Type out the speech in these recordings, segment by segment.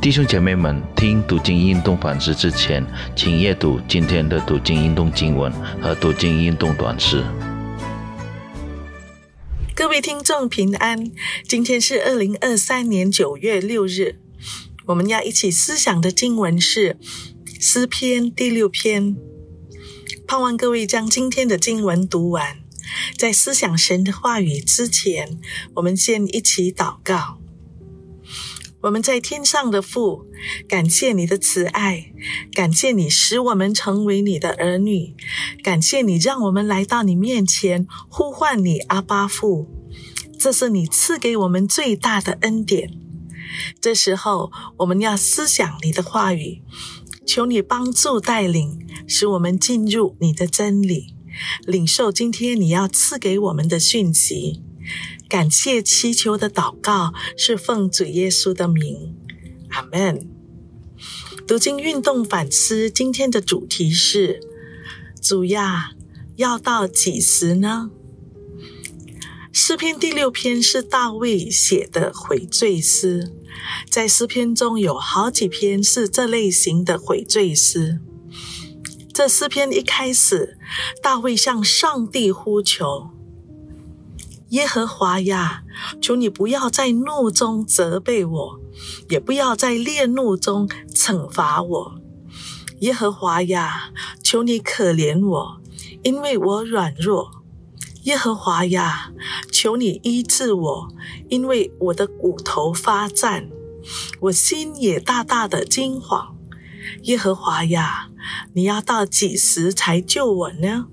弟兄姐妹们，听读经运动反思之前，请阅读今天的读经运动经文和读经运动短诗。各位听众平安，今天是二零二三年九月六日，我们要一起思想的经文是诗篇第六篇。盼望各位将今天的经文读完，在思想神的话语之前，我们先一起祷告。我们在天上的父，感谢你的慈爱，感谢你使我们成为你的儿女，感谢你让我们来到你面前呼唤你阿巴父，这是你赐给我们最大的恩典。这时候，我们要思想你的话语，求你帮助带领，使我们进入你的真理，领受今天你要赐给我们的讯息。感谢祈求的祷告是奉主耶稣的名，阿门。读经运动反思，今天的主题是：主呀，要到几时呢？诗篇第六篇是大卫写的悔罪诗，在诗篇中有好几篇是这类型的悔罪诗。这诗篇一开始，大卫向上帝呼求。耶和华呀，求你不要在怒中责备我，也不要在烈怒中惩罚我。耶和华呀，求你可怜我，因为我软弱。耶和华呀，求你医治我，因为我的骨头发战，我心也大大的惊惶。耶和华呀，你要到几时才救我呢？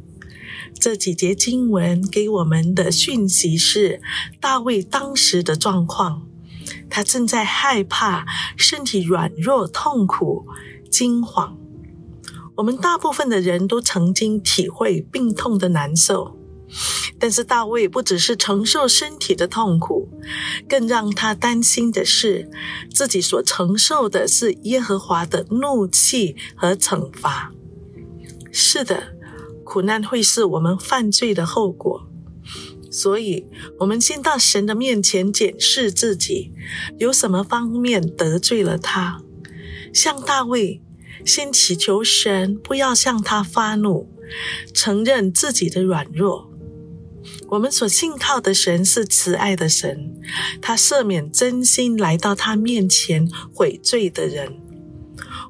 这几节经文给我们的讯息是大卫当时的状况，他正在害怕，身体软弱、痛苦、惊慌。我们大部分的人都曾经体会病痛的难受，但是大卫不只是承受身体的痛苦，更让他担心的是，自己所承受的是耶和华的怒气和惩罚。是的。苦难会是我们犯罪的后果，所以，我们先到神的面前检视自己，有什么方面得罪了他。像大卫，先祈求神不要向他发怒，承认自己的软弱。我们所信靠的神是慈爱的神，他赦免真心来到他面前悔罪的人。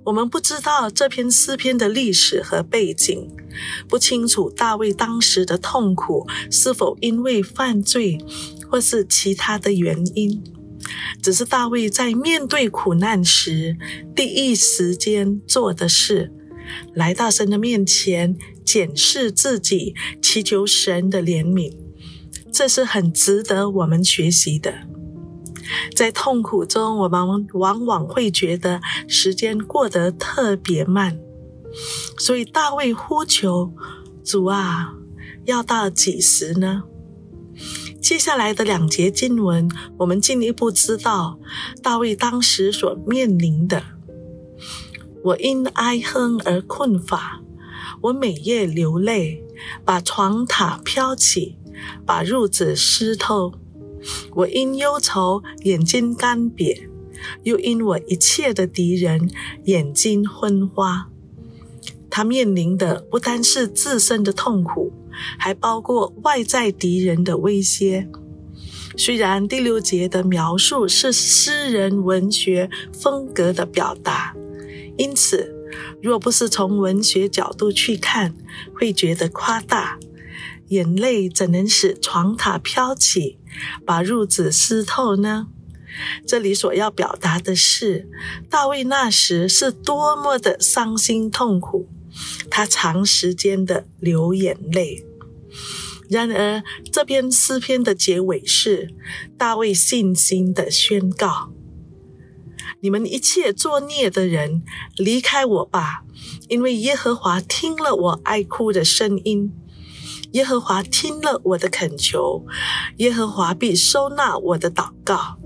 我们不知道这篇诗篇的历史和背景。不清楚大卫当时的痛苦是否因为犯罪，或是其他的原因。只是大卫在面对苦难时，第一时间做的事，来到神的面前，检视自己，祈求神的怜悯。这是很值得我们学习的。在痛苦中，我们往往会觉得时间过得特别慢。所以大卫呼求主啊，要到几时呢？接下来的两节经文，我们进一步知道大卫当时所面临的：我因哀哼而困乏，我每夜流泪，把床榻飘起，把褥子湿透。我因忧愁眼睛干瘪，又因我一切的敌人眼睛昏花。他面临的不单是自身的痛苦，还包括外在敌人的威胁。虽然第六节的描述是诗人文学风格的表达，因此若不是从文学角度去看，会觉得夸大。眼泪怎能使床榻飘起，把褥子湿透呢？这里所要表达的是，大卫那时是多么的伤心痛苦。他长时间的流眼泪。然而，这篇诗篇的结尾是大卫信心的宣告：“你们一切作孽的人，离开我吧！因为耶和华听了我哀哭的声音，耶和华听了我的恳求，耶和华必收纳我的祷告，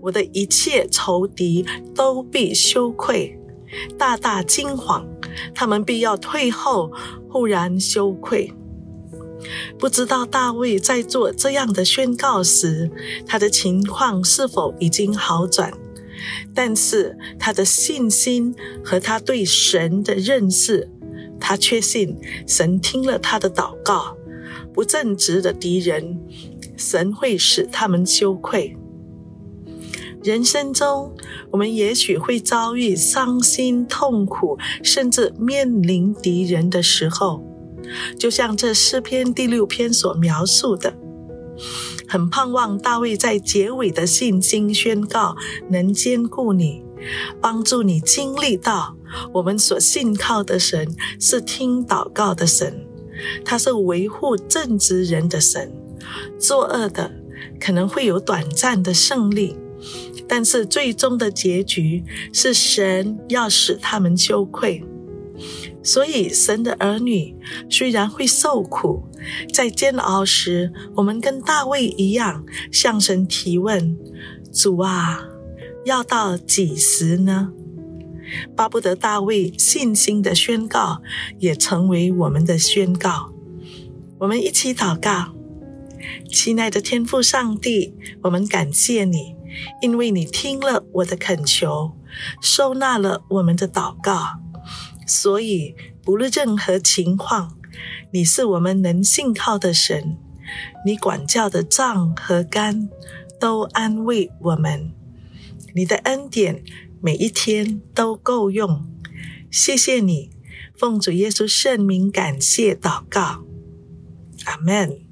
我的一切仇敌都必羞愧，大大惊惶。”他们必要退后，忽然羞愧。不知道大卫在做这样的宣告时，他的情况是否已经好转，但是他的信心和他对神的认识，他确信神听了他的祷告。不正直的敌人，神会使他们羞愧。人生中，我们也许会遭遇伤心、痛苦，甚至面临敌人的时候，就像这诗篇第六篇所描述的。很盼望大卫在结尾的信心宣告能兼顾你，帮助你经历到我们所信靠的神是听祷告的神，他是维护正直人的神。作恶的可能会有短暂的胜利，但是最终的结局是神要使他们羞愧。所以，神的儿女虽然会受苦，在煎熬时，我们跟大卫一样向神提问：“主啊，要到几时呢？”巴不得大卫信心的宣告也成为我们的宣告。我们一起祷告：亲爱的天父上帝，我们感谢你，因为你听了我的恳求，收纳了我们的祷告。所以，不论任何情况，你是我们能信靠的神。你管教的杖和竿都安慰我们。你的恩典每一天都够用。谢谢你，奉主耶稣圣名感谢祷告，阿门。